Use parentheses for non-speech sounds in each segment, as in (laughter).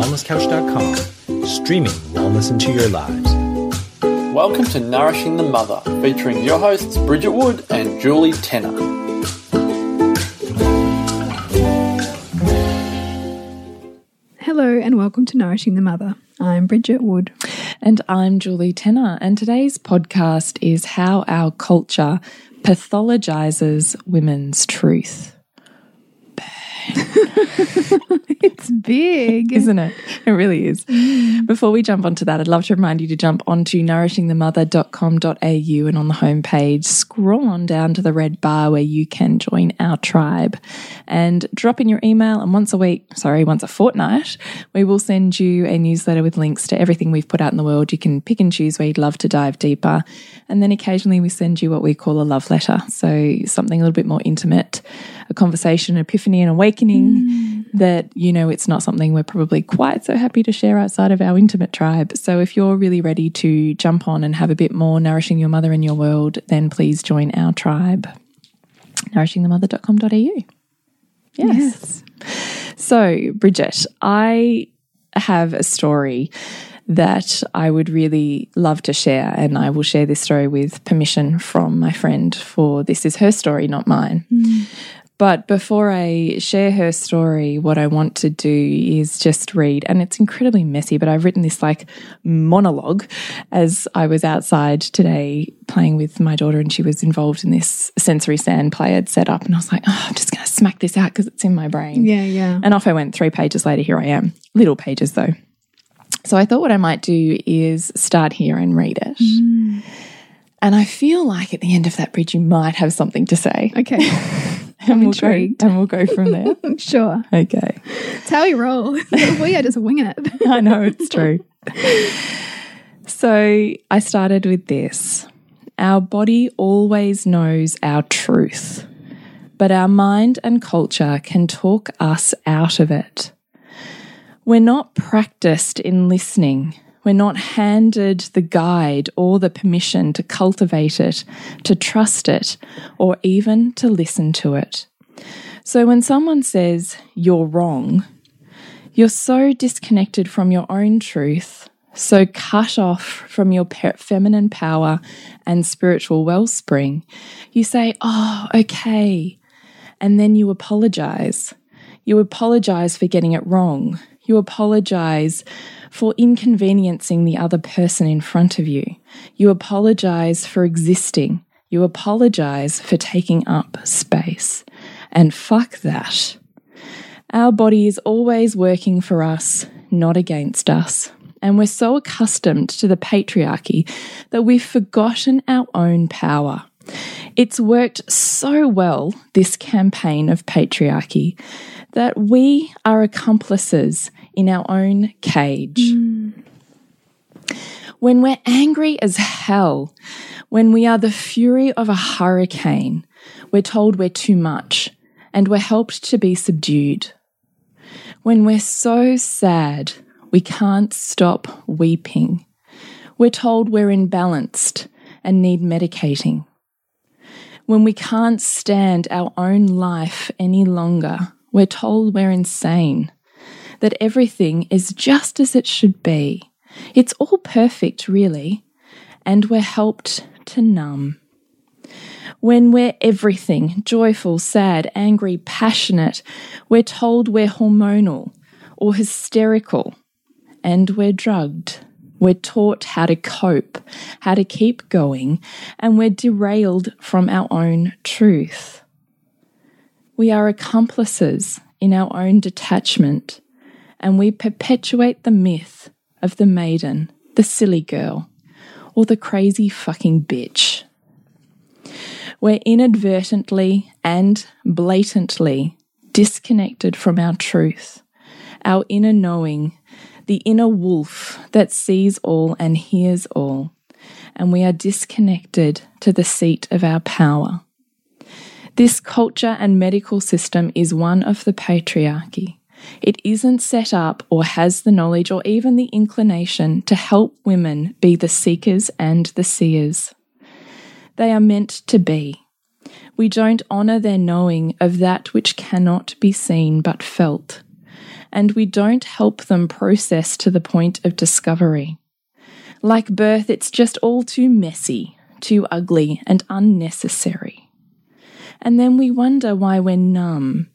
wellnesscouch.com, streaming wellness into your lives. Welcome to Nourishing the Mother, featuring your hosts Bridget Wood and Julie Tenner. Hello and welcome to Nourishing the Mother. I'm Bridget Wood. And I'm Julie Tenner. And today's podcast is how our culture pathologizes women's truth. (laughs) it's big, isn't it? It really is. Mm. Before we jump onto that, I'd love to remind you to jump onto nourishingthemother.com.au and on the homepage, scroll on down to the red bar where you can join our tribe and drop in your email. And once a week, sorry, once a fortnight, we will send you a newsletter with links to everything we've put out in the world. You can pick and choose where you'd love to dive deeper. And then occasionally we send you what we call a love letter. So something a little bit more intimate, a conversation, an epiphany, an awakening mm. that, you know, it's not something we're probably quite so happy to share outside of our intimate tribe. So if you're really ready to jump on and have a bit more nourishing your mother in your world, then please join our tribe. Nourishingthemother.com.au. Yes. yes. So, Bridget, I have a story that I would really love to share. And I will share this story with permission from my friend, for this is her story, not mine. Mm. But before I share her story, what I want to do is just read, and it's incredibly messy, but I've written this like monologue as I was outside today playing with my daughter, and she was involved in this sensory sand play I'd set up. And I was like, oh, I'm just going to smack this out because it's in my brain. Yeah, yeah. And off I went. Three pages later, here I am. Little pages though. So I thought what I might do is start here and read it. Mm. And I feel like at the end of that bridge, you might have something to say. Okay. (laughs) (laughs) and we'll go and we'll go from there. (laughs) sure. Okay. It's how we roll. we are just winging it. (laughs) I know it's true. so I started with this. Our body always knows our truth, but our mind and culture can talk us out of it. We're not practiced in listening we're not handed the guide or the permission to cultivate it, to trust it, or even to listen to it. So when someone says, you're wrong, you're so disconnected from your own truth, so cut off from your feminine power and spiritual wellspring, you say, oh, okay. And then you apologize. You apologize for getting it wrong. You apologize for inconveniencing the other person in front of you. You apologize for existing. You apologize for taking up space. And fuck that. Our body is always working for us, not against us. And we're so accustomed to the patriarchy that we've forgotten our own power. It's worked so well, this campaign of patriarchy, that we are accomplices in our own cage. Mm. When we're angry as hell, when we are the fury of a hurricane, we're told we're too much and we're helped to be subdued. When we're so sad, we can't stop weeping. We're told we're imbalanced and need medicating. When we can't stand our own life any longer, we're told we're insane that everything is just as it should be. It's all perfect, really, and we're helped to numb. When we're everything joyful, sad, angry, passionate we're told we're hormonal or hysterical, and we're drugged. We're taught how to cope, how to keep going, and we're derailed from our own truth. We are accomplices in our own detachment and we perpetuate the myth of the maiden, the silly girl, or the crazy fucking bitch. We're inadvertently and blatantly disconnected from our truth, our inner knowing, the inner wolf that sees all and hears all, and we are disconnected to the seat of our power. This culture and medical system is one of the patriarchy. It isn't set up or has the knowledge or even the inclination to help women be the seekers and the seers. They are meant to be. We don't honour their knowing of that which cannot be seen but felt. and we don't help them process to the point of discovery. Like birth, it's just all too messy, too ugly, and unnecessary. And then we wonder why we're numb,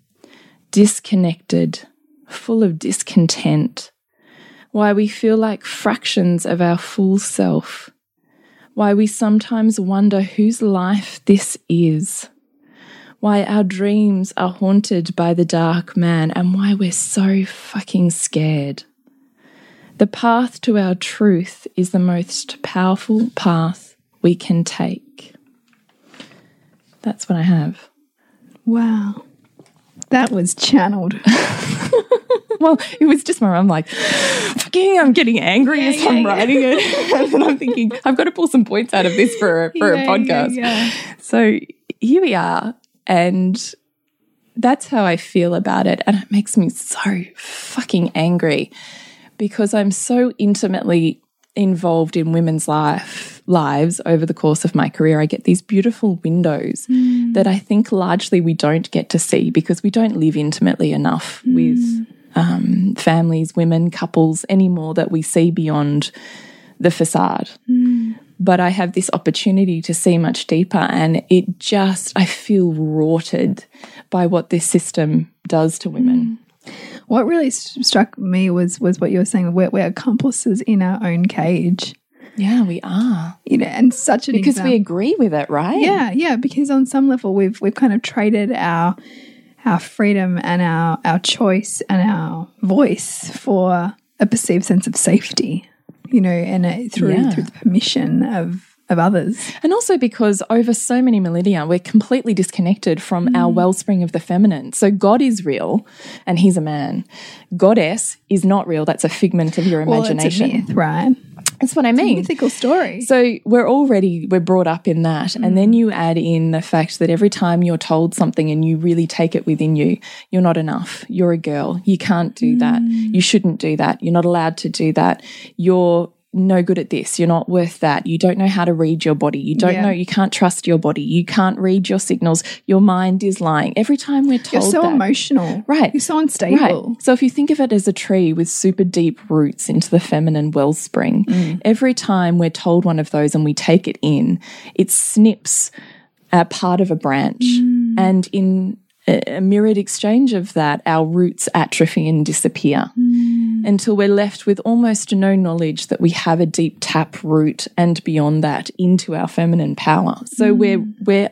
disconnected, full of discontent, why we feel like fractions of our full self, why we sometimes wonder whose life this is, why our dreams are haunted by the dark man, and why we're so fucking scared. The path to our truth is the most powerful path we can take. That's what I have. Wow. That was channeled. (laughs) (laughs) Well, it was just my I'm like, fucking, I'm getting angry Yeah, as yeah, I'm yeah. writing it. (laughs) and then I'm thinking, I've got to pull some points out of this for, a- for a podcast. yeah. So here we are. And that's how I feel about it. And it makes me so fucking angry because I'm so intimately involved in women's life lives over the course of my career. I get these beautiful windows hmm. that I think largely we don't get to see because we don't live intimately enough with hmm. Um, families, women, couples anymore that we see beyond the facade. But I have this opportunity to see much deeper, and it just, I feel rorted by what this system does to women. What really s- struck me was was what you were saying. We're, we're accomplices in our own cage, Yeah, we are. you know, and such an Because example. we agree with it, right? Yeah, yeah, because on some level we've we've kind of traded our our freedom and our our choice and our voice for a perceived sense of safety, you know, and uh, through Yeah. through the permission of of others. And also because over so many millennia, we're completely disconnected from our Mm. wellspring of the feminine. So God is real and he's a man. Goddess is not real. That's a figment of your Well, imagination. myth, right? That's what I mean. Mythical story. So we're already we're brought up in that, and then mm. you add in the fact that every time you're told something and you really take it within you, you're not enough. You're a girl. You can't do that. Mm. You shouldn't do that. You're not allowed to do that. You're no good at this. You're not worth that. You don't know how to read your body. You don't Yeah. know. You can't trust your body. You can't read your signals. Your mind is lying. Every time we're told. You're so that, emotional, Right. You're so unstable. Right. So if you think of it as a tree with super deep roots into the feminine wellspring, Mm. every time we're told one of those and we take it in, it snips a part of a branch. Mm. And in a a mirrored exchange of that, our roots atrophy and disappear Mm. until we're left with almost no knowledge that we have a deep tap root and beyond that into our feminine power. So we're we're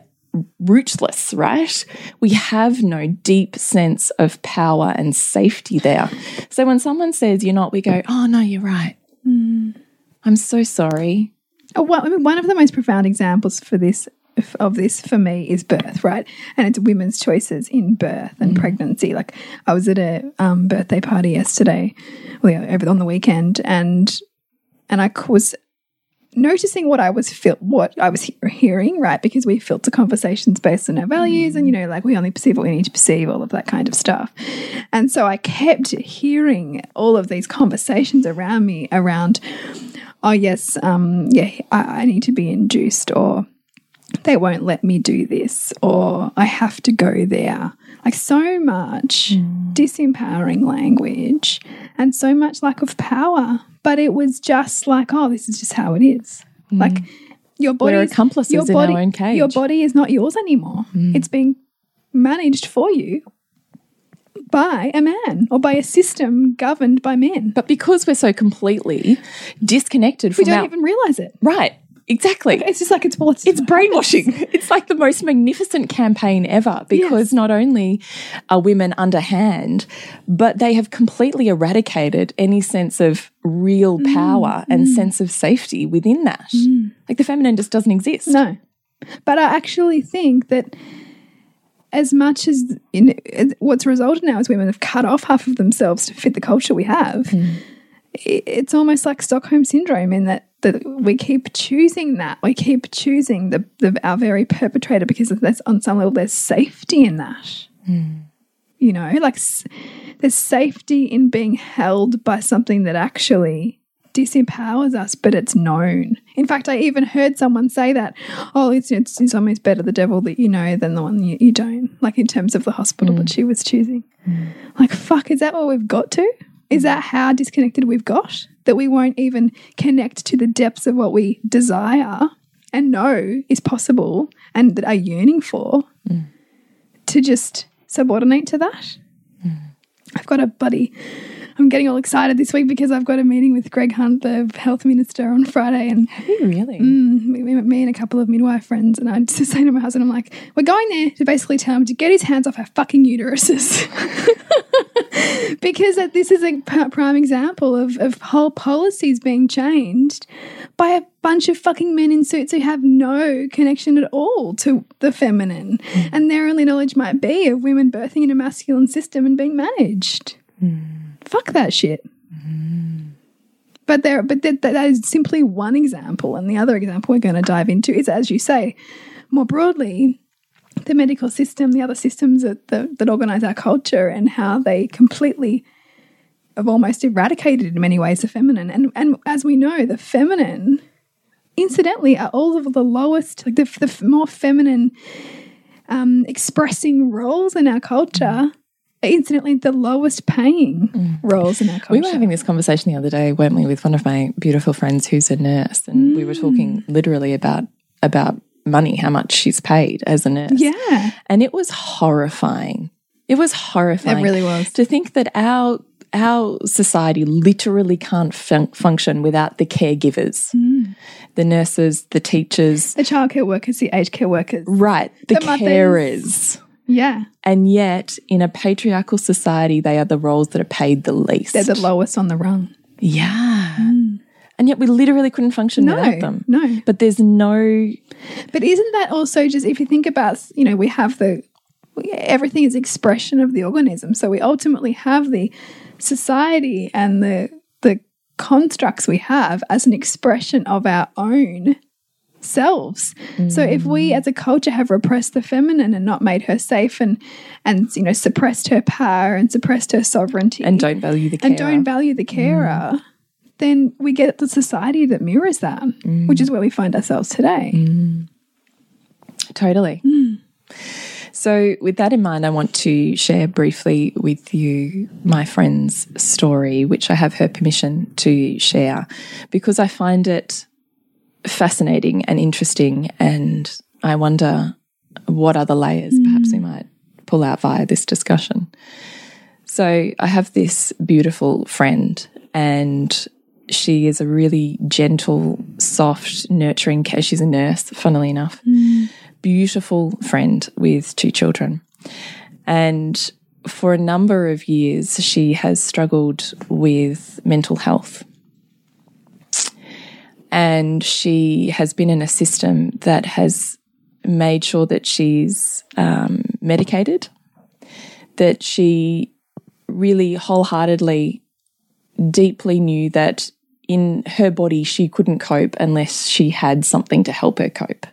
rootless, right? We have no deep sense of power and safety there. So when someone says you're not, we go, oh no, you're right. I'm so sorry. Oh, well, I mean, one of the most profound examples for this of this for me is birth, right? And it's women's choices in birth and pregnancy. Like I was at a um, birthday party yesterday, well, yeah, over on the weekend, and and I was noticing what I was feel what I was he hearing, right? Because we filter conversations based on our values, and you know, like we only perceive what we need to perceive, all of that kind of stuff. And so I kept hearing all of these conversations around me around oh yes, um, yeah, I, I need to be induced, or they won't let me do this, or I have to go there. Like so much hmm. disempowering language and so much lack of power. But it was just like, oh, this is just how it is. Hmm. Like your body, We're accomplices your in our body, own cage. Your body is not yours anymore. Hmm. It's being managed for you by a man or by a system governed by men. But because we're so completely disconnected we from don't our even realize it. right, exactly. It's just like it's well, it's, brainwashing. (laughs) It's like the most magnificent campaign ever because Yes. not only are women underhand, but they have completely eradicated any sense of real Mm, power and mm. sense of safety within that. Mm. Like the feminine just doesn't exist. No. But I actually think that as much as in, what's resulted now is women have cut off half of themselves to fit the culture we have, i- it's almost like Stockholm syndrome in that, that we keep choosing that. We keep choosing the, the our very perpetrator because this, on some level there's safety in that. Hmm. You know, like there's safety in being held by something that actually disempowers us, but it's known. In fact, I even heard someone say that, oh, it's, it's, it's almost better the devil that you know than the one you, you don't, like in terms of the hospital that hmm. she was choosing. Hmm. Like, fuck, is that what we've got to? Is that how disconnected we've got? That we won't even connect to the depths of what we desire and know is possible and that are yearning for to just subordinate to that? I've got a buddy. I'm getting all excited this week because I've got a meeting with Greg Hunt, the health minister, on Friday, and really? Mm, me, me- me and a couple of midwife friends, and I (laughs) just say to my husband, I'm like, we're going there to basically tell him to get his hands off our fucking uteruses. (laughs) (laughs) because this is a prime example of, of whole policies being changed by a bunch of fucking men in suits who have no connection at all to the feminine. Hmm. And their only knowledge might be of women birthing in a masculine system and being managed. Hmm. Fuck that shit. Hmm. But there, but that, that is simply one example, and the other example we're going to dive into is, as you say, more broadly, the medical system, the other systems that that, that organize our culture, and how they completely have almost eradicated in many ways the feminine. And and as we know, the feminine, incidentally, are all of the lowest, like the, the more feminine um, expressing roles in our culture. Incidentally, the lowest paying roles in our culture. We were having this conversation the other day, weren't we, with one of my beautiful friends who's a nurse, and we were talking literally about about money, how much she's paid as a nurse. Yeah. and it was horrifying. It was horrifying. It really was. to think that our our society literally can't fun function without the caregivers, Mm. the nurses, the teachers, the childcare workers, the aged care workers. right, the, The mothers. carers. Yeah. And yet, in a patriarchal society, they are the roles that are paid the least. They're the lowest on the rung. Yeah. And yet we literally couldn't function No, without them. no. But there's no But isn't that also just if you think about, you know, we have the everything is expression of the organism. So we ultimately have the society and the the constructs we have as an expression of our own selves. So if we mm. as a culture have repressed the feminine and not made her safe and and you know suppressed her power and suppressed her sovereignty and don't value the care. and don't value the carer, mm. Then we get the society that mirrors that, mm. which is where we find ourselves today. Mm. Totally. Mm. So, with that in mind, I want to share briefly with you my friend's story, which I have her permission to share because I find it fascinating and interesting. And I wonder what other layers perhaps we might pull out via this discussion. So, I have this beautiful friend, and she is a really gentle, soft, nurturing care. She's a nurse, funnily enough beautiful friend with two children. And for a number of years, she has struggled with mental health. And she has been in a system that has made sure that she's um, medicated, that she really wholeheartedly, deeply knew that in her body she couldn't cope unless she had something to help her cope.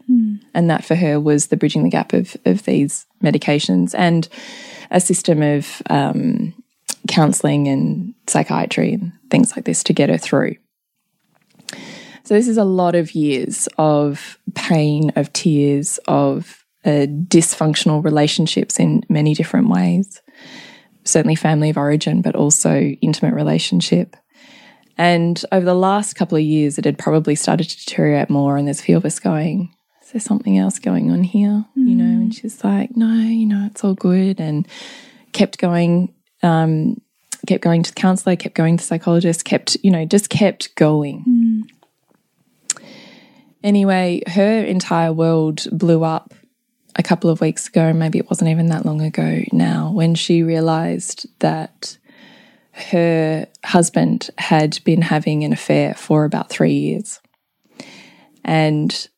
And that for her was the bridging the gap of, of these medications and a system of um, counseling and psychiatry and things like this to get her through. So, this is a lot of years of pain, of tears, of uh, dysfunctional relationships in many different ways. Certainly, family of origin, but also intimate relationship. And over the last couple of years, it had probably started to deteriorate more. And there's a few of us going, Is there something else going on here? You know, and she's like, No, you know, it's all good. And kept going, um, kept going to the counselor, kept going to the psychologist, kept, you know, just kept going. Anyway, her entire world blew up a couple of weeks ago, maybe it wasn't even that long ago now, when she realized that her husband had been having an affair for about three years. And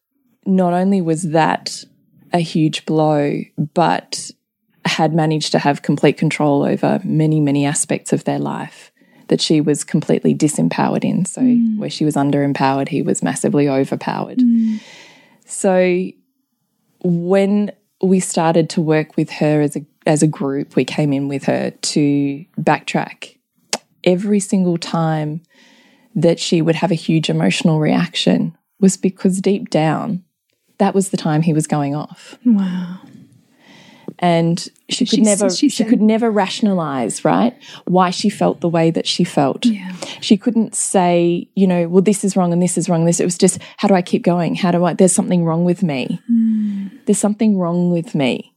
not only was that a huge blow, but had managed to have complete control over many, many aspects of their life that she was completely disempowered in. So, mm. where she was underempowered, he was massively overpowered. Mm. So, when we started to work with her as a as a group, we came in with her to backtrack every single time that she would have a huge emotional reaction was because deep down, that was the time he was going off. Wow. And she could She- never she she could never rationalize, right? Why she felt the way that she felt. Yeah. She couldn't say, you know, well, this is wrong and this is wrong. This it was just, how do I keep going? How do I there's something wrong with me. Hmm. There's something wrong with me.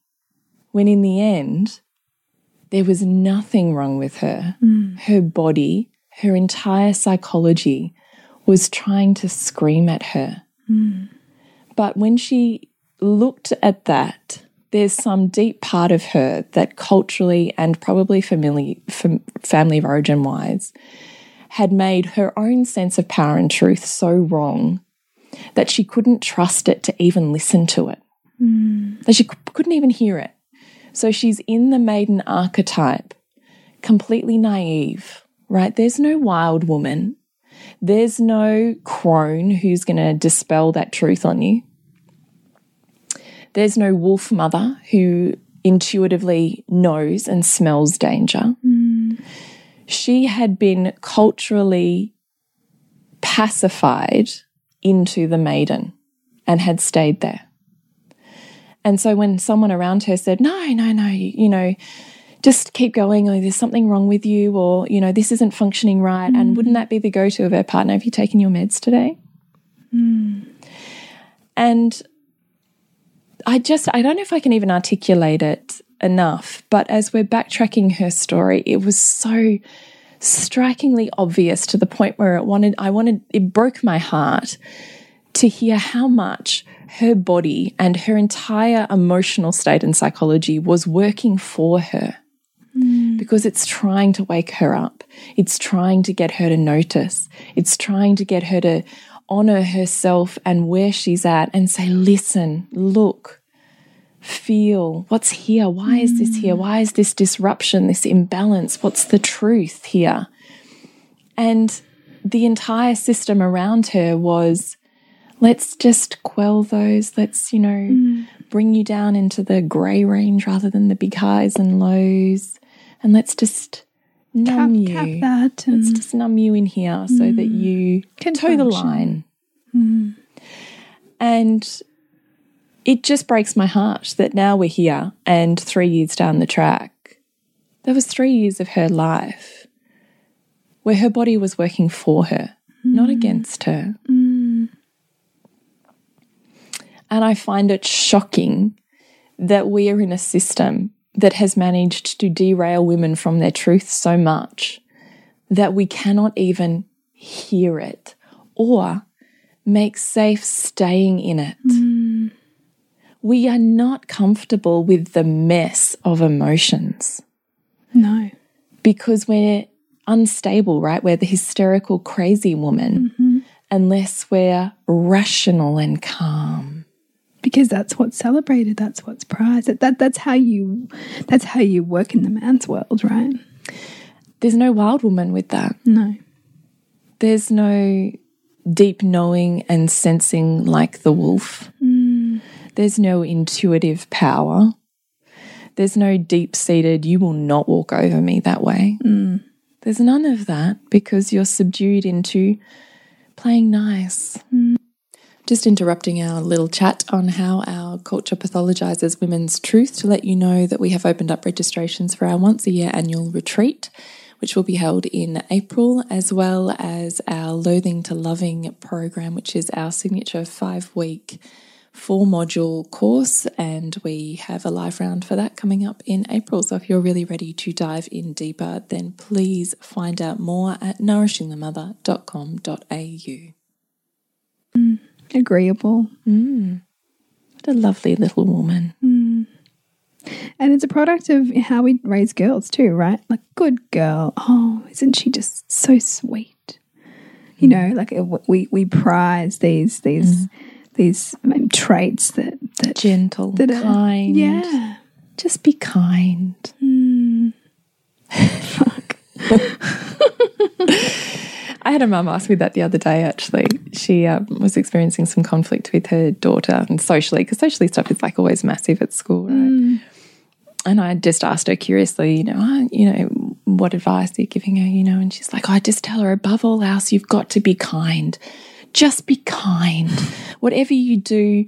When in the end, there was nothing wrong with her. Hmm. Her body, her entire psychology was trying to scream at her. Hmm. But when she looked at that, there's some deep part of her that culturally and probably family, family of origin wise had made her own sense of power and truth so wrong that she couldn't trust it to even listen to it. Hmm. That she couldn't even hear it. So she's in the maiden archetype, completely naive, right? There's no wild woman. There's no crone who's going to dispel that truth on you. There's no wolf mother who intuitively knows and smells danger. Hmm. She had been culturally pacified into the maiden and had stayed there. And so when someone around her said, No, no, no, you, you know, just keep going, or there's something wrong with you, or, you know, this isn't functioning right. And hmm. wouldn't that be the go to of her partner? Have you taken your meds today? Hmm. And I just, I don't know if I can even articulate it enough, but as we're backtracking her story, it was so strikingly obvious to the point where it wanted, I wanted, it broke my heart to hear how much her body and her entire emotional state and psychology was working for her mm. because it's trying to wake her up. It's trying to get her to notice. It's trying to get her to honor herself and where she's at and say, listen, look, feel what's here. Why is this mm. here? Why is this disruption, this imbalance? What's the truth here? And the entire system around her was let's just quell those. Let's, you know, mm. bring you down into the grey range rather than the big highs and lows. And let's just Cap, numb you. cap that. Let's just numb you in here so that mm. you Can toe the function. line. Mm. And it just breaks my heart that now we're here and three years down the track, there was three years of her life where her body was working for her, not mm. against her. And I find it shocking that we are in a system that has managed to derail women from their truth so much that we cannot even hear it or make safe staying in it. Hmm. We are not comfortable with the mess of emotions no. because we're unstable, right? We're the hysterical, crazy woman, mm-hmm. unless we're rational and calm. Because that's what's celebrated. That's what's prized. That, that that's how you that's how you work in the man's world, right? There's no wild woman with that. No. There's no deep knowing and sensing like the wolf. Mm. There's no intuitive power. There's no deep seated, you will not walk over me that way. Mm. There's none of that because you're subdued into playing nice. Mm. Just interrupting our little chat on how our culture pathologizes women's truth to let you know that we have opened up registrations for our once a year annual retreat, which will be held in April, as well as our Loathing to Loving program, which is our signature five week four module course. And we have a live round for that coming up in April. So if you're really ready to dive in deeper, then please find out more at nourishingthemother.com.au. Agreeable. What a lovely little woman. And it's a product of how we raise girls too, right? Like, good girl. Oh, isn't she just so sweet? You know, like uh, we we prize these these these um, traits that that Gentle, that are- kind. Yeah. Just be kind. (laughs) Fuck. (laughs) I had a mum ask me that the other day, actually. She um, was experiencing some conflict with her daughter and socially, because socially stuff is like always massive at school, right? And I just asked her curiously, you know, "Ah, you know, what advice are you giving her, you know? And she's like, I just tell her above all else, you've got to be kind. just be kind. Whatever you do,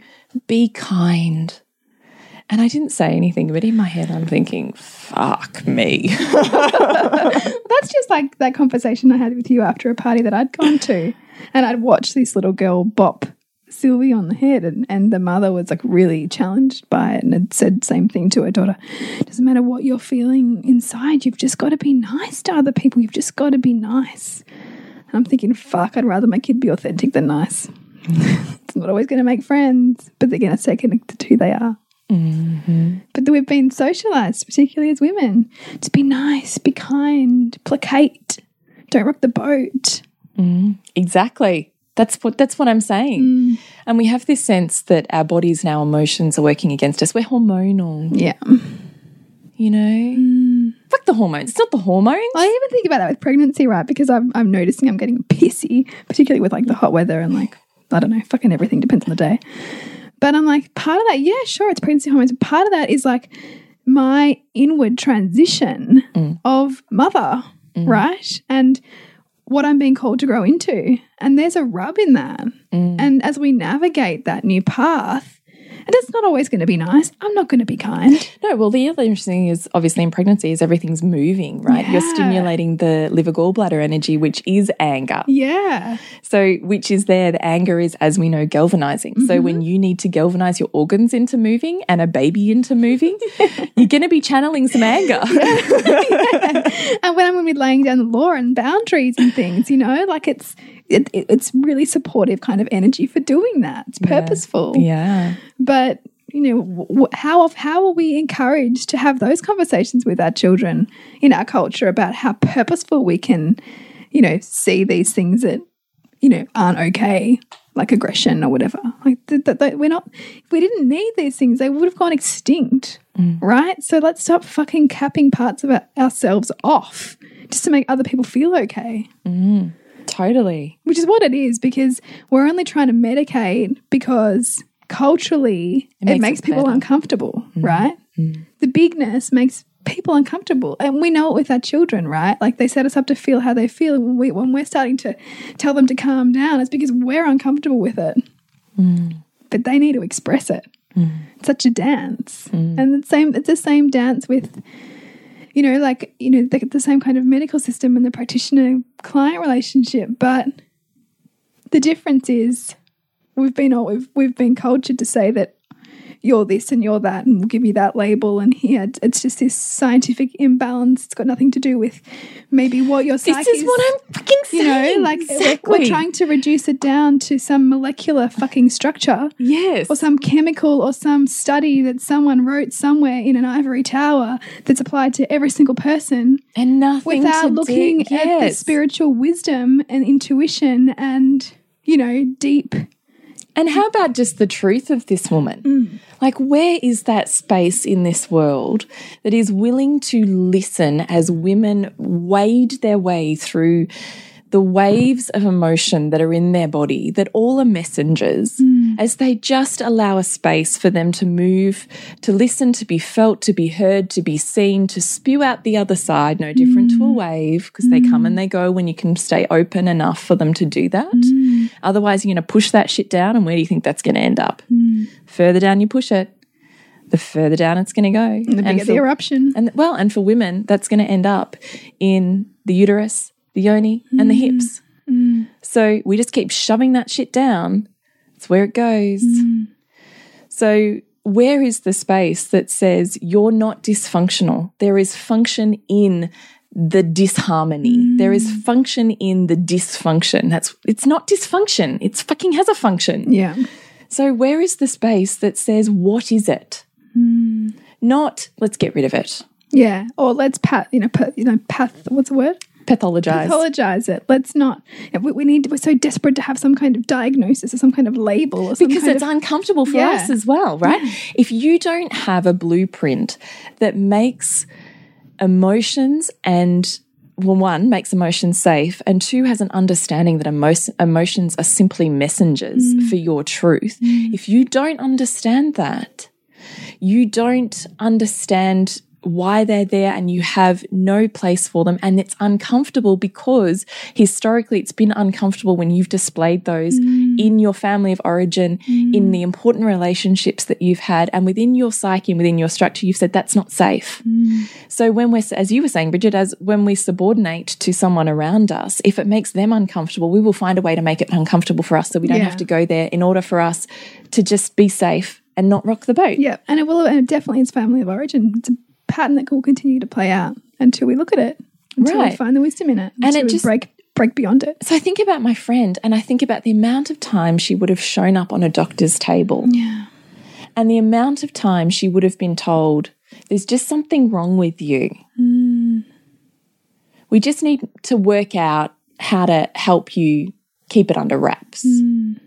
be kind. And I didn't say anything, but in my head, I'm thinking, fuck me. (laughs) That's just like that conversation I had with you after a party that I'd gone to. And I'd watched this little girl bop Sylvie on the head, and, and the mother was like really challenged by it and had said same thing to her daughter. Doesn't matter what you're feeling inside, you've just got to be nice to other people. You've just got to be nice. And I'm thinking, fuck, I'd rather my kid be authentic than nice. (laughs) it's not always going to make friends, but they're going to stay connected to who they are. Mm-hmm. But we've been socialized, particularly as women, to be nice, be kind, placate, don't rock the boat. Mm-hmm. Exactly. That's what that's what I'm saying. Mm. And we have this sense that our bodies and our emotions are working against us. We're hormonal, Yeah. you know. Mm. Fuck the hormones. It's not the hormones. I even think about that with pregnancy, right? Because I'm, I'm noticing I'm getting pissy, particularly with like the hot weather and like, I don't know, fucking everything depends on the day. But I'm like, part of that, yeah, sure, it's pregnancy hormones. Part of that is like my inward transition mm. of mother, mm. right? And what I'm being called to grow into. And there's a rub in that. Mm. And as we navigate that new path, and it's not always going to be nice. I'm not going to be kind. No, well, the other interesting thing is obviously in pregnancy is everything's moving, right? You're stimulating the liver gallbladder energy, which is anger. Yeah. So, which is there, the anger is, as we know, galvanizing. So, mm-hmm. when you need to galvanize your organs into moving and a baby into moving, (laughs) you're going to be channeling some anger. (laughs) and when I'm going to be laying down the law and boundaries and things, you know, like it's it, it- it's really supportive kind of energy for doing that. It's purposeful. yeah. But you know, how of how are we encouraged to have those conversations with our children in our culture about how purposeful we can, you know, see these things that you know aren't okay, like aggression or whatever. Like th th th- we're not. If we didn't need these things, they would have gone extinct, Mm. right? So let's stop fucking capping parts of ourselves off just to make other people feel okay mm. Totally. which is what it is because we're only trying to medicate because culturally it makes makes, it people better. uncomfortable, mm. right? The bigness makes people uncomfortable, and we know it with our children, right? Like they set us up to feel how they feel, and when, we, when we're starting to tell them to calm down, it's because we're uncomfortable with it, but they need to express it. It's such a dance, mm. and the same. It's the same dance with you know, like, you know, the, the same kind of medical system and the practitioner client relationship. But the difference is we've been all we've we've been cultured to say that you're this and you're that and we'll give you that label and here it's- just this scientific imbalance. It's got nothing to do with maybe what your psyche This is what I'm fucking you know, like we're- exactly. we're trying to reduce it down to some molecular fucking structure Yes. or some chemical or some study that someone wrote somewhere in an ivory tower that's applied to every single person and nothing without looking do. at the spiritual wisdom and intuition and you know deep And how about just the truth of this woman? Mm. Like, where is that space in this world that is willing to listen as women wade their way through the waves of emotion that are in their body, that all are messengers, hmm. as they just allow a space for them to move, to listen, to be felt, to be heard, to be seen, to spew out the other side, no different to a hmm. wave, because they come and hmm. they go when you can stay open enough for them to do that. Otherwise, you're going to push that shit down, and where do you think that's going to end up? Further down you push it, the further down it's going to go. And the bigger the eruption. And well, and for women, that's going to end up in the uterus, the yoni, and the mm. hips. Mm. So we just keep shoving that shit down. It's where it goes. Mm. So where is the space that says you're not dysfunctional? There is function in the disharmony. There is function in the dysfunction. That's it's not dysfunction. It's fucking has a function. yeah So, where is the space that says, what is it? Not, let's get rid of it, yeah or let's pat you know pa- you know path what's the word pathologize. apologize it let's not we, we need we're so desperate to have some kind of diagnosis or some kind of label because it's of, uncomfortable for Yeah. us as well, right? If you don't have a blueprint that makes emotions and well, one makes emotions safe, and two has an understanding that emo emotions are simply messengers Mm. for your truth. If you don't understand that, you don't understand why they're there and you have no place for them. And it's uncomfortable because historically it's been uncomfortable when you've displayed those mm. in your family of origin, in mm. the important relationships that you've had, and within your psyche and within your structure, you've said that's not safe. Mm. So when we're, as you were saying, Bridget, as when we subordinate to someone around us, if it makes them uncomfortable, we will find a way to make it uncomfortable for us so we don't Yeah. have to go there in order for us to just be safe and not rock the boat. Yeah, and it will, and definitely is family of origin. It's a pattern that will continue to play out until we look at it, until we find the wisdom in it, And until it we just- break break beyond it. So I think about my friend and I think about the amount of time she would have shown up on a doctor's table Yeah, and the amount of time she would have been told, there's just something wrong with you. Mm. We just need to work out how to help you keep it under wraps. Mm.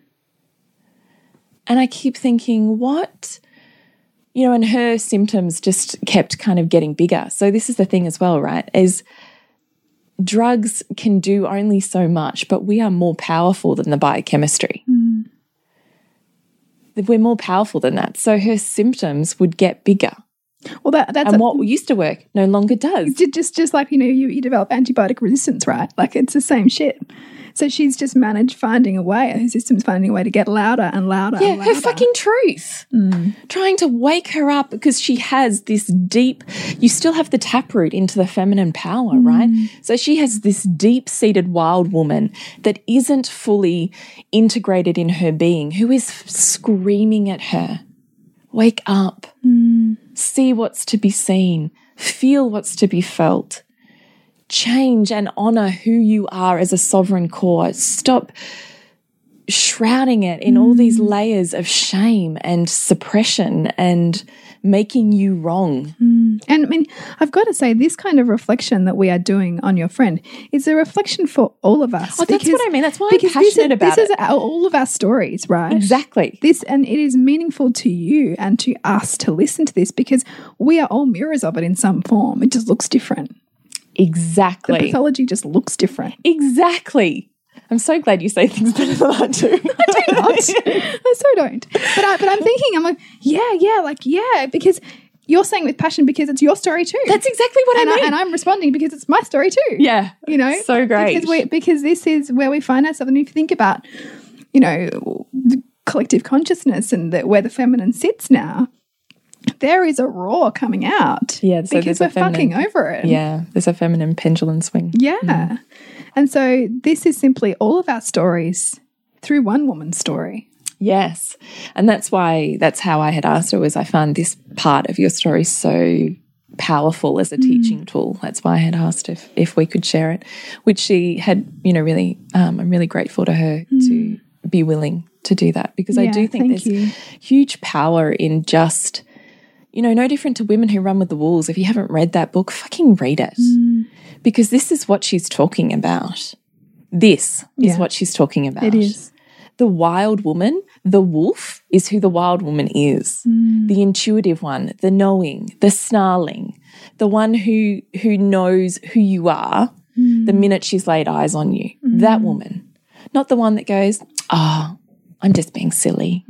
And I keep thinking, what? You know, and her symptoms just kept kind of getting bigger. So this is the thing as well, right? Is drugs can do only so much, but we are more powerful than the biochemistry. Mm. We're more powerful than that. So her symptoms would get bigger. Well, that that's And a- what used to work no longer does. ju- just just like you know you, you develop antibiotic resistance, right? Like it's the same shit. So she's just managed finding a way. Her system's finding a way to get louder and louder. Yeah, and louder. her fucking truth. Mm. Trying to wake her up because she has this deep, you still have the taproot into the feminine power, mm. right? So she has this deep seated wild woman that isn't fully integrated in her being, who is screaming at her Wake up, mm. See what's to be seen, feel what's to be felt. Change and honor who you are as a sovereign core. Stop shrouding it in all these mm. layers of shame and suppression and making you wrong. Mm. And I mean, I've got to say, this kind of reflection that we are doing on your friend is a reflection for all of us. Oh, that's what I mean. That's why I'm passionate this is, about this it. is all of our stories, right? Exactly. This and it is meaningful to you and to us to listen to this because we are all mirrors of it in some form. It just looks different. Exactly. The pathology just looks different. Exactly. I'm so glad you say things (laughs) better than I do. I do (laughs) not. I so don't. But I, but I'm thinking, I'm like, yeah, yeah, like yeah, because you're saying with passion because it's your story too. That's exactly what and I mean. I, and I'm responding because it's my story too. yeah. you know, So great. because we because this is where we find ourselves. And if you think about, you know, the collective consciousness and the, where the feminine sits now, there is a roar coming out. Yeah, so because there's we're fucking feminine- over it. Yeah. There's a feminine pendulum swing. yeah. Mm. And so this is simply all of our stories through one woman's story. Yes. And that's why, that's how I had asked her was I found this part of your story so powerful as a teaching tool. That's why I had asked if, if we could share it, which she had, you know, really, um, I'm really grateful to her to be willing to do that because I do think there's you. huge power in just, you know, no different to Women Who Run with the Wolves. If you haven't read that book, fucking read it mm. because this is what she's talking about. This is Yeah. what she's talking about. It is. The wild woman, the wolf, is who the wild woman is. Mm. The intuitive one, the knowing, the snarling, the one who who knows who you are mm. the minute she's laid eyes on you. That woman. Not the one that goes, Oh, I'm just being silly.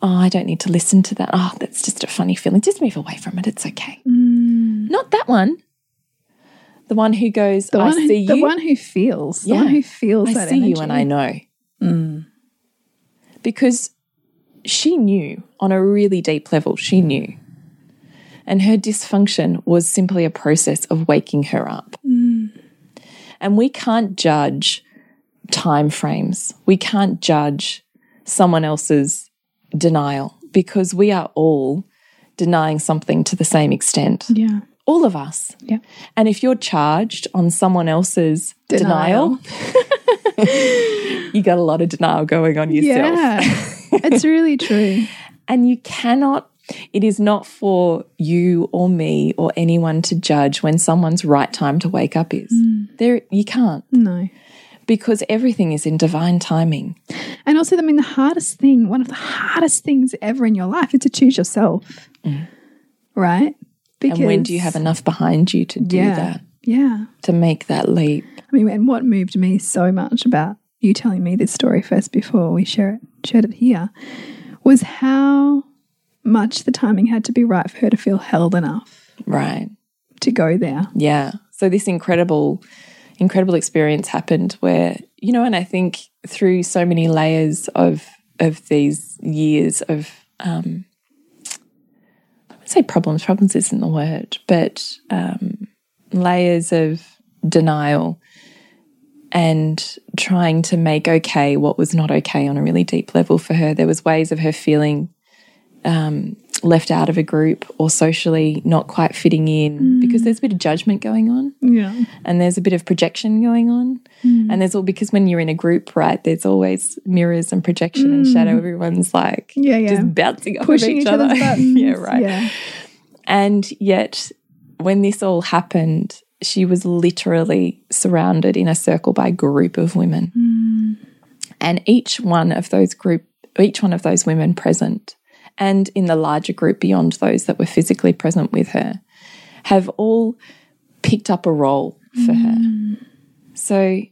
Oh, I don't need to listen to that. Oh, that's just a funny feeling. Just move away from it. It's okay. Mm. Not that one. The one who goes, The I one, who, see the one who feels, the one who feels I that see you and I know. Mm. Because she knew on a really deep level, she knew. And her dysfunction was simply a process of waking her up. Mm. And we can't judge time frames. We can't judge someone else's denial because we are all denying something to the same extent. Yeah. All of us. Yeah. And if you're charged on someone else's denial, Denial. (laughs) you got a lot of denial going on yourself. Yeah. (laughs) it's really true. And you cannot, it is not for you or me or anyone to judge when someone's right time to wake up is. Mm. There you can't No. Because everything is in divine timing. And also, I mean, the hardest thing, one of the hardest things ever in your life is to choose yourself. Right? Because Mm. and when do you have enough behind you to do yeah, that, Yeah. to make that leap? I mean, and what moved me so much about you telling me this story first before we share it, shared it here was how much the timing had to be right for her to feel held enough Right. to go there. Yeah. So this incredible, incredible experience happened where, you know, and I think through so many layers of of these years of um I would say problems, problems isn't the word, but um layers of denial and trying to make okay what was not okay on a really deep level for her. There was ways of her feeling um, left out of a group or socially not quite fitting in mm. because there's a bit of judgment going on Yeah. and there's a bit of projection going on. Mm. And there's all because when you're in a group, right, there's always mirrors and projection and mm. shadow. Everyone's like Yeah, yeah. just bouncing off Pushing of each each, other. (laughs) yeah, right. Yeah. And yet, when this all happened, she was literally surrounded in a circle by a group of women. And each one of those group, each one of those women present, and in the larger group beyond those that were physically present with her, have all picked up a role for her. Mm. So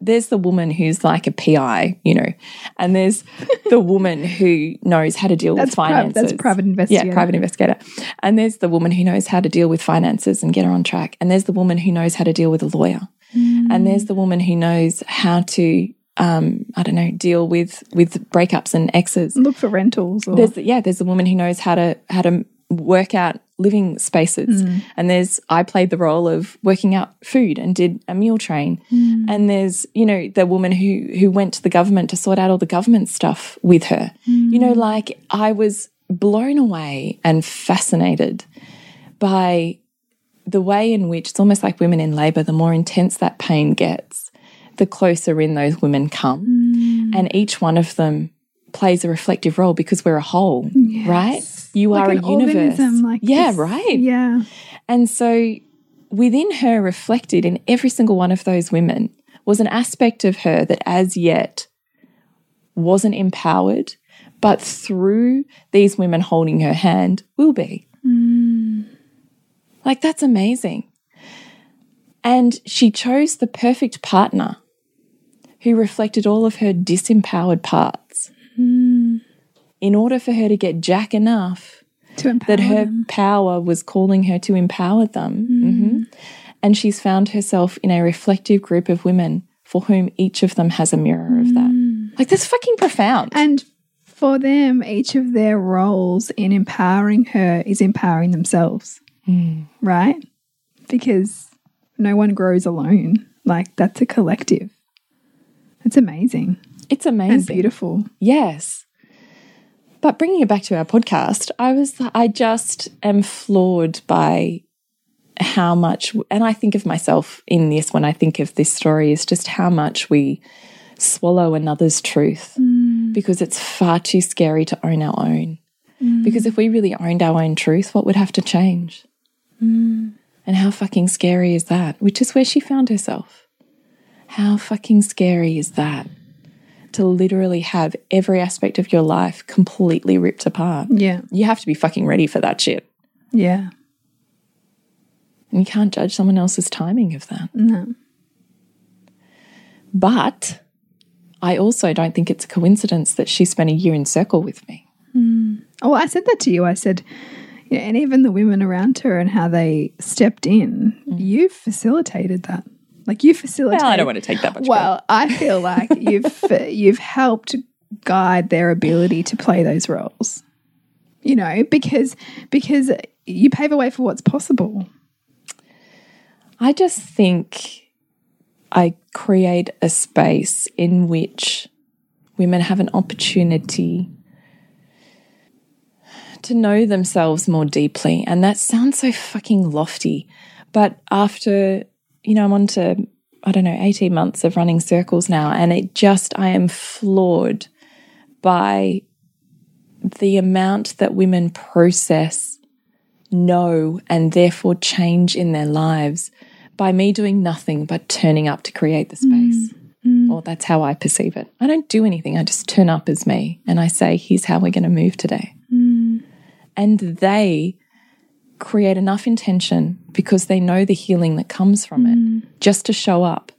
there's the woman who's like a PI, you know, and there's (laughs) the woman who knows how to deal That's with pri- finances. that's private investigator. Yeah, private investigator. And there's the woman who knows how to deal with finances and get her on track. And there's the woman who knows how to deal with a lawyer. Mm. And there's the woman who knows how to, um, I don't know, deal with with breakups and exes. Look for rentals. Or, There's yeah, there's a woman who knows how to how to work out living spaces, mm. and there's I played the role of working out food and did a meal train, mm. and there's you know the woman who who went to the government to sort out all the government stuff with her. Mm. You know, like I was blown away and fascinated by the way in which it's almost like women in labor. The more intense that pain gets, the closer in those women come, mm. and each one of them plays a reflective role because we're a whole, right? You like are a universe. like yeah, this- right. Yeah. And so within her, reflected in every single one of those women, was an aspect of her that as yet wasn't empowered, but through these women holding her hand, will be. Mm. Like, that's amazing. And she chose the perfect partner who reflected all of her disempowered parts hmm. in order for her to get Jack enough To empower that her them. power was calling her to empower them. Mhm. And she's found herself in a reflective group of women for whom each of them has a mirror of that. Hmm. Like, that's fucking profound. And for them, each of their roles in empowering her is empowering themselves. Right? Because no one grows alone. Like, that's a collective. It's amazing it's and amazing. beautiful. Yes. But bringing it back to our podcast, I was, I just am floored by how much, and I think of myself in this when I think of this story, is just how much we swallow another's truth mm. because it's far too scary to own our own. Mm. Because if we really owned our own truth, what would have to change? Mm. And how fucking scary is that? Which is where she found herself. How fucking scary is that? To literally have every aspect of your life completely ripped apart. Yeah. You have to be fucking ready for that shit. Yeah. And you can't judge someone else's timing of that. No. But I also don't think it's a coincidence that she spent a year in circle with me. Mm. Oh, I said that to you. I said, yeah, and even the women around her and how they stepped in, mm. you facilitated that. Like you facilitate. Well, I don't want to take that much. Well, I feel like (laughs) you've you've helped guide their ability to play those roles. You know, because because you pave a way for what's possible. I just think I create a space in which women have an opportunity to know themselves more deeply. And that sounds so fucking lofty. But after, you know, I'm on to, I don't know, 18 months of running circles now, and it just, I am floored by the amount that women process, know, and therefore change in their lives by me doing nothing but turning up to create the mm. space. Mm. Or that's how I perceive it. I don't do anything, I just turn up as me and I say, here's how we're going to move today. Mm. And they create enough intention because they know the healing that comes from it mm. just to show up.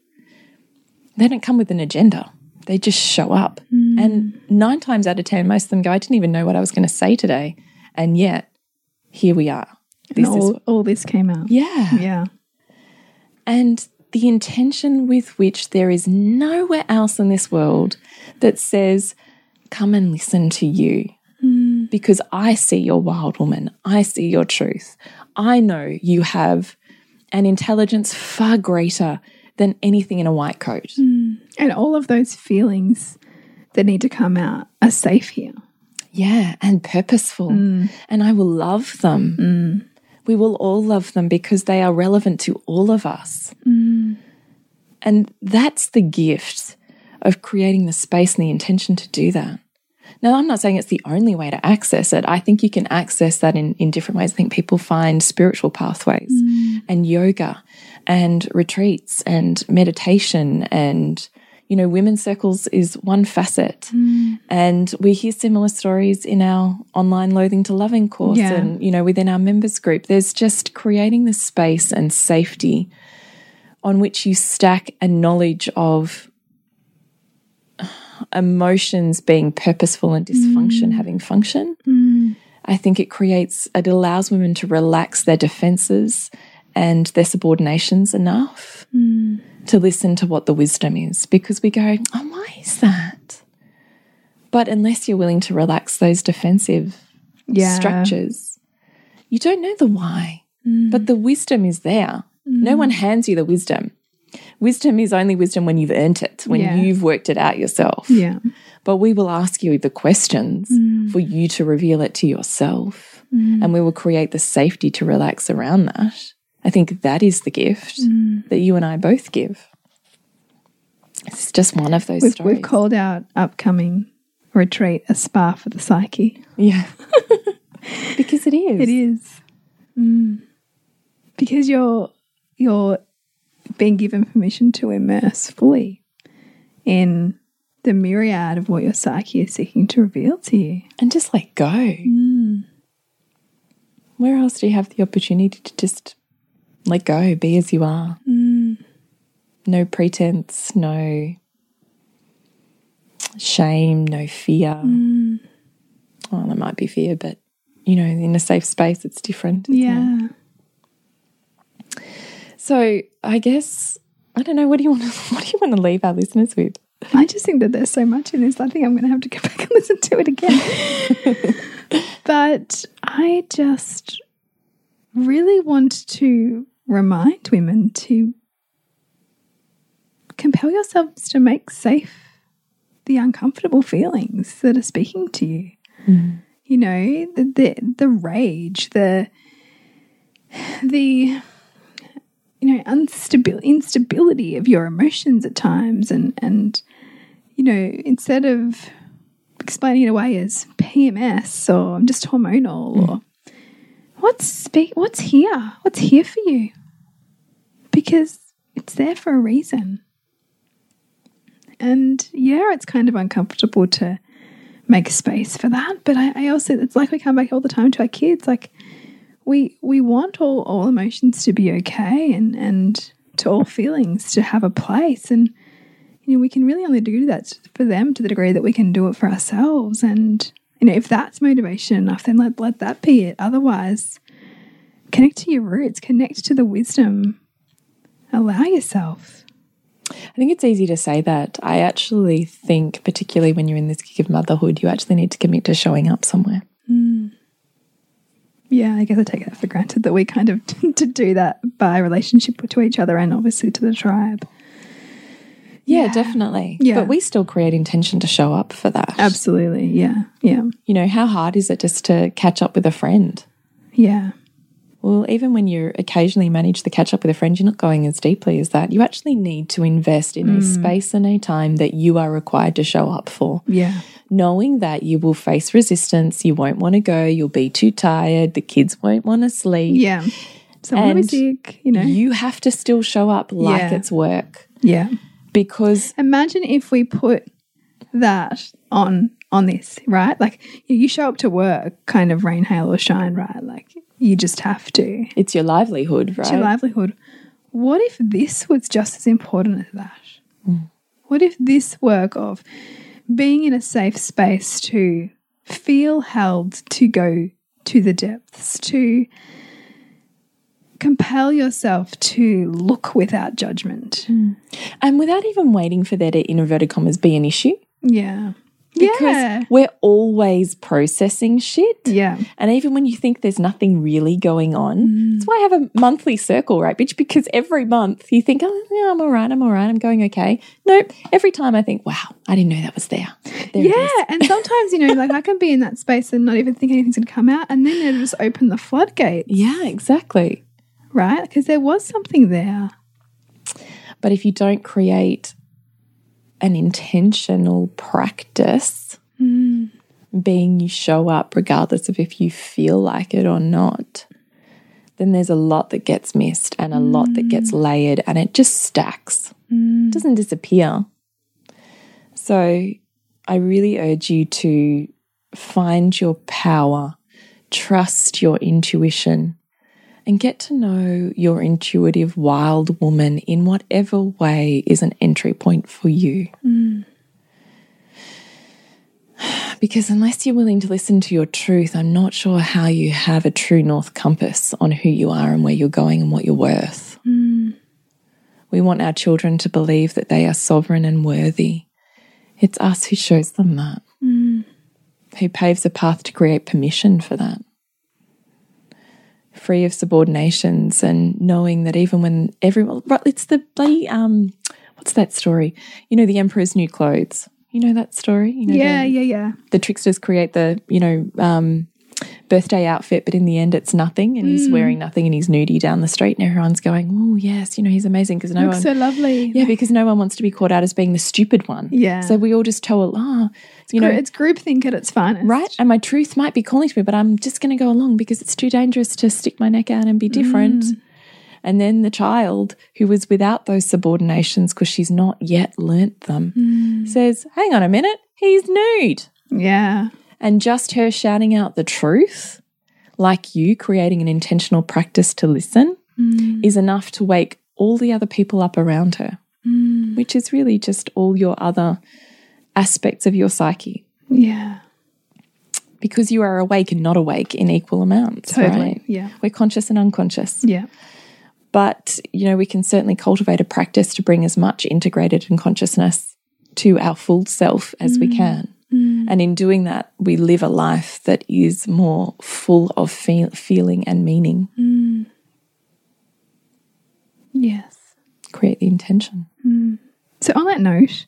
They don't come with an agenda, they just show up. Mm. And nine times out of 10, most of them go, I didn't even know what I was going to say today. And yet, here we are. This is all, all this came out. yeah. Yeah. And the intention with which there is nowhere else in this world that says, Come and listen to you. Because I see your wild woman. I see your truth. I know you have an intelligence far greater than anything in a white coat. Hmm. And all of those feelings that need to come out are safe here. Yeah, and purposeful. Hmm. And I will love them. Hmm. We will all love them because they are relevant to all of us. And that's the gift of creating the space and the intention to do that. Now, I'm not saying it's the only way to access it. I think you can access that in, in different ways. I think people find spiritual pathways mm. and yoga and retreats and meditation and you know, women's circles is one facet. Mm. And we hear similar stories in our online loathing to loving course Yeah. and, you know, within our members group. There's just creating the space and safety on which you stack a knowledge of emotions being purposeful and dysfunction mm. having function. Mm. I think it creates, it allows women to relax their defenses and their subordinations enough mm. to listen to what the wisdom is because we go, oh, why is that? But unless you're willing to relax those defensive Yeah. structures, you don't know the why. But the wisdom is there. No one hands you the wisdom. Wisdom is only wisdom when you've earned it, when Yeah. you've worked it out yourself. Yeah. But we will ask you the questions Mm. for you to reveal it to yourself. And we will create the safety to relax around that. I think that is the gift Mm. that you and I both give. It's just one of those We've, stories. we've called our upcoming retreat a spa for the psyche. yeah. (laughs) because it is. It is. Mm. Because you're you're being given permission to immerse fully in the myriad of what your psyche is seeking to reveal to you. And just let go. Mm. Where else do you have the opportunity to just let go, be as you are? Mm. No pretense, no shame, no fear. Mm. Well, there might be fear, but you know, in a safe space, it's different. isn't it? So I guess I don't know. What do you want? To, (laughs) what do you want to leave our listeners with? I just think that there's so much in this. I think I'm going to have to go (laughs) back and listen to it again. (laughs) but I just really want to remind women to compel yourselves to make safe the uncomfortable feelings that are speaking to you. Hmm. You know, the, the the rage, the the you know unstability instability of your emotions at times and and you know instead of explaining it away as PMS or I'm just hormonal hmm. or what's what's here? What's here for you? Because it's there for a reason. And yeah it's kind of uncomfortable to make space for that but I, I also it's like we come back all the time to our kids like we we want all, all emotions to be okay and and to all feelings to have a place. And you know we can really only do that for them to the degree that we can do it for ourselves. And you know if that's motivation enough then let let that be it. Otherwise connect to your roots connect to the wisdom. Allow yourself. I think it's easy to say that. I actually think, particularly when you're in this gig of motherhood, you actually need to commit to showing up somewhere. Yeah i guess i take that for granted that we kind of (laughs) to do that by relationship to each other and obviously to the tribe Yeah, Yeah. definitely. Yeah. But we still create intention to show up for that. absolutely yeah yeah You know, how hard is it just to catch up with a friend? yeah Well, even when you occasionally manage to catch up with a friend, you're not going as deeply as that. You actually need to invest in a hmm. space and a time that you are required to show up for. yeah Knowing that you will face resistance, you won't want to go, you'll be too tired, the kids won't want to sleep. Yeah. Someone will be And sick, you know. You have to still show up like Yeah. it's work yeah. because Imagine if we put that on on this, right? Like you show up to work kind of rain, hail, or shine, right? Like you just have to. it's your livelihood, right? It's your livelihood. What if this was just as important as that? Hmm. What if this work of being in a safe space to feel held to go to the depths, to compel yourself to look without judgment. Hmm. And without even waiting for there to, in inverted commas, be an issue. Yeah. Because yeah. we're always processing shit. Yeah. And even when you think there's nothing really going on, that's why I have a monthly circle, right, bitch? Because every month you think, oh, yeah, I'm all right, I'm all right, I'm going okay. Nope. Every time I think, wow, I didn't know that was there. There it is. Yeah, and sometimes you know, like I can be in that space and not even think anything's going to come out, and then it'll just open the floodgate, Yeah, exactly. right? Because there was something there. But if you don't create an intentional practice, mm. being you show up regardless of if you feel like it or not, then there's a lot that gets missed and a lot that gets mm. layered and it just stacks. It doesn't disappear. So I really urge you to find your power, trust your intuition, and get to know your intuitive wild woman in whatever way is an entry point for you. (sighs) Because unless you're willing to listen to your truth, I'm not sure how you have a true North compass on who you are and where you're going and what you're worth. Hmm. We want our children to believe that they are sovereign and worthy. It's us who shows them that, hmm. who paves a path to create permission for that free of subordinations and knowing that even when everyone right, it's the bloody um what's that story? You know the emperor's new clothes. You know that story? You know Yeah, the, yeah, yeah. the tricksters create the you know um birthday outfit but in the end it's nothing and he's wearing nothing and he's nudie down the street and everyone's going oh yes you know he's amazing because no Looks one so lovely. yeah because no one wants to be caught out as being the stupid one Yeah. so we all just tell ah you know it's groupthink at its finest. Right. And my truth might be calling to me, but I'm just going to go along because it's too dangerous to stick my neck out and be different. And then the child who was without those subordinations because she's not yet learnt them says, hang on a minute, he's nude. Yeah. And just her shouting out the truth, like you creating an intentional practice to listen, mm. is enough to wake all the other people up around her, mm. which is really just all your other aspects of your psyche Yeah. because you are awake and not awake in equal amounts. Totally. Right? Yeah. We're conscious and unconscious. Yeah. But, you know, we can certainly cultivate a practice to bring as much integrated and consciousness to our full self as we mm. can. Mm. And in doing that, we live a life that is more full of feel feeling and meaning. Mm. Yes. Create the intention. Mm. So on that note,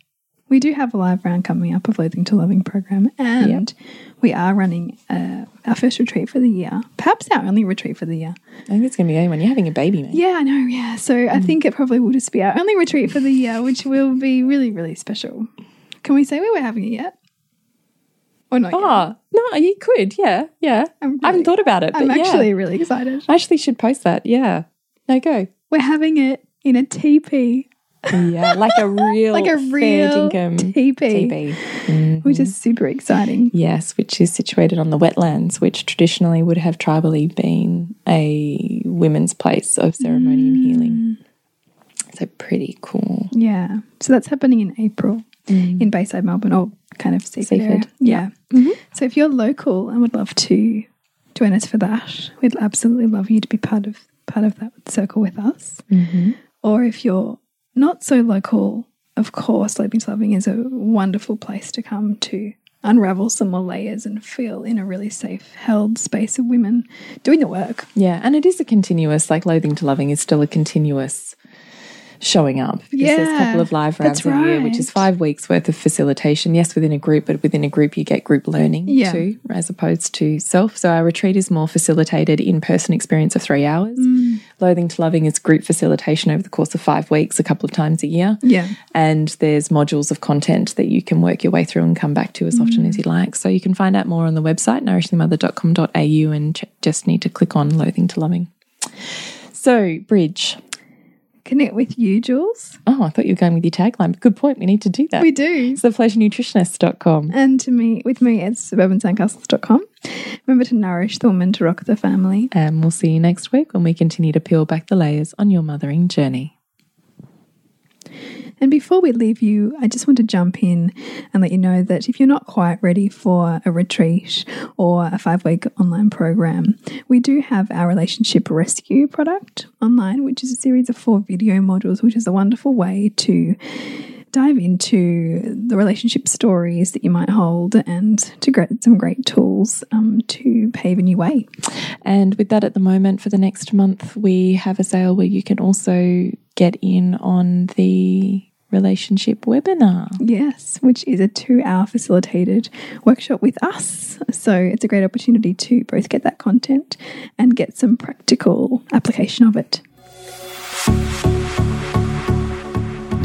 we do have a live round coming up of Loathing to Loving program, and we are running uh, our first retreat for the year, perhaps our only retreat for the year. I think it's going to be going when you're having a baby, man. Yeah, I know. Yeah, so I think it probably will just be our only retreat for the year, which will be really, really special. Can we say we were having it yet? Or not? yet? Oh, no, you could. Yeah. Yeah. I'm I haven't thought about it. But I'm yeah. actually really excited. I actually should post that. Yeah. No, go. We're having it in a teepee, Yeah. Like a (laughs) real, like a real dinkum teepee, TB. which is mm-hmm. super exciting. Yes, which is situated on the wetlands, which traditionally would have tribally been a women's place of ceremony and healing. Mm. So pretty cool. Yeah. So that's happening in April Mm. in Bayside, Melbourne, or kind of Seaford. area. Seaford, Yeah. Mm-hmm. So if you're local and would love to join us for that, we'd absolutely love you to be part of part of that circle with us. Mm-hmm. Or if you're not so local, of course, Loathing to Loving is a wonderful place to come to unravel some more layers and feel in a really safe, held space of women doing the work. Yeah, and it is a continuous, like loathing to loving is still a continuous showing up. Because there's a Yeah, couple of live rounds a year, which is five weeks worth of facilitation. Yes, within a group, but within a group you get group learning Yeah. too, as opposed to self. So our retreat is more facilitated in-person experience of three hours. Mm. Loathing to loving is group facilitation over the course of five weeks, a couple of times a year. Yeah. And there's modules of content that you can work your way through and come back to as often as you like. So you can find out more on the website, nourishingmother.com.au, and ch- just need to click on Loathing to Loving. So, Bridge. Connect with you, Jules. Oh, I thought you were going with your tagline. Good point. We need to do that. We do. It's thepleasurenutritionist.com. And to me, with me, it's suburbansandcastles.com. Remember to nourish the woman to rock the family. And we'll see you next week when we continue to peel back the layers on your mothering journey. And before we leave you, I just want to jump in and let you know that if you're not quite ready for a retreat or a five week online program, we do have our relationship rescue product online, which is a series of four video modules, which is a wonderful way to dive into the relationship stories that you might hold and to get some great tools um, to pave a new way. And with that, at the moment, for the next month, we have a sale where you can also get in on the relationship webinar. Yes, which is a two hour facilitated workshop with us. So it's a great opportunity to both get that content and get some practical application of it.